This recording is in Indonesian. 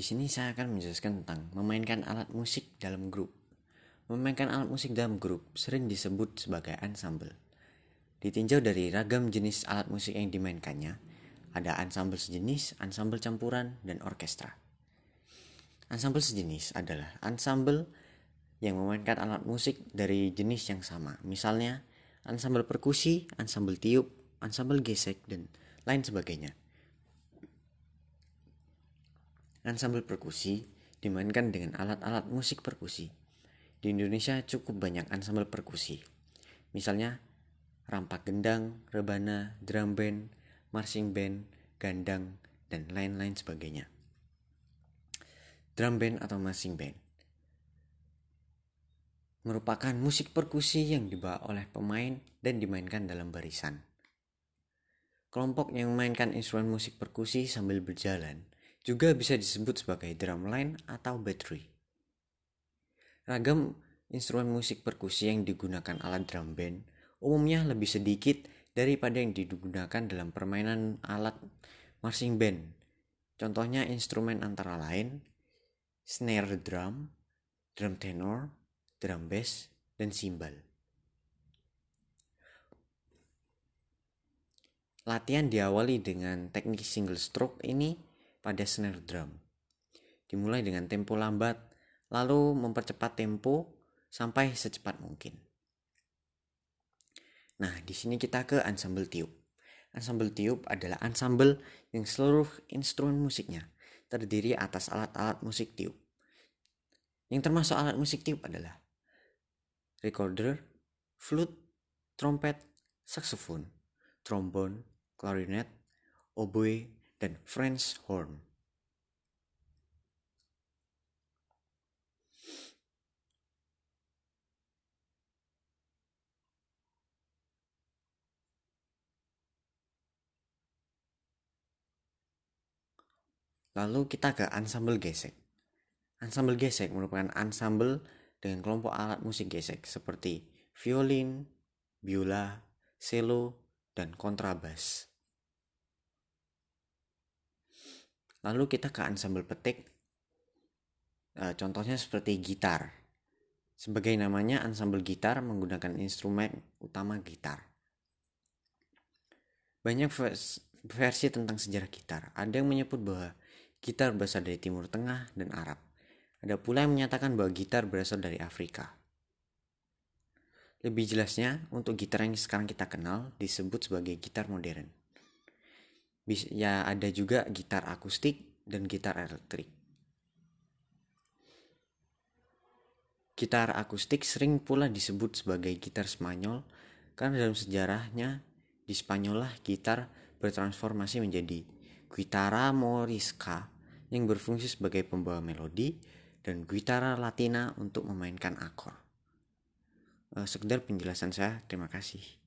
Di sini saya akan menjelaskan tentang memainkan alat musik dalam grup. Memainkan alat musik dalam grup sering disebut sebagai ensemble. Ditinjau dari ragam jenis alat musik yang dimainkannya, ada ensemble sejenis, ensemble campuran, dan orkestra. Ensemble sejenis adalah ensemble yang memainkan alat musik dari jenis yang sama. Misalnya, ensemble perkusi, ensemble tiup, ensemble gesek, dan lain sebagainya. Ensemble perkusi dimainkan dengan alat-alat musik perkusi. Di Indonesia cukup banyak ensemble perkusi. Misalnya rampak gendang, rebana, drum band, marching band, gandang, dan lain-lain sebagainya. Drum band atau marching band merupakan musik perkusi yang dibawa oleh pemain dan dimainkan dalam barisan. Kelompok yang memainkan instrumen musik perkusi sambil berjalan juga bisa disebut sebagai drumline atau battery. Ragam instrumen musik perkusi yang digunakan alat drum band umumnya lebih sedikit daripada yang digunakan dalam permainan alat marching band. Contohnya instrumen antara lain snare drum, drum tenor, drum bass, dan cymbal. Latihan diawali dengan teknik single stroke ini pada snare drum. Dimulai dengan tempo lambat, lalu mempercepat tempo sampai secepat mungkin. Nah, di sini kita ke ensemble tiup. Ensemble tiup adalah ensemble yang seluruh instrumen musiknya terdiri atas alat-alat musik tiup. Yang termasuk alat musik tiup adalah recorder, flute, trompet, saxophone, trombone, clarinet, oboe, dan French horn. Lalu kita ke ensemble gesek. Ensemble gesek merupakan ensemble dengan kelompok alat musik gesek seperti violin, biola, cello, dan kontrabas. Lalu kita ke ensemble petik. E, contohnya seperti gitar. Sebagai namanya, ensemble gitar menggunakan instrumen utama gitar. Banyak versi tentang sejarah gitar. Ada yang menyebut bahwa gitar berasal dari Timur Tengah dan Arab. Ada pula yang menyatakan bahwa gitar berasal dari Afrika. Lebih jelasnya, untuk gitar yang sekarang kita kenal disebut sebagai gitar modern ya ada juga gitar akustik dan gitar elektrik. Gitar akustik sering pula disebut sebagai gitar Spanyol karena dalam sejarahnya di Spanyol lah gitar bertransformasi menjadi guitarra morisca yang berfungsi sebagai pembawa melodi dan guitarra latina untuk memainkan akor. Uh, sekedar penjelasan saya, terima kasih.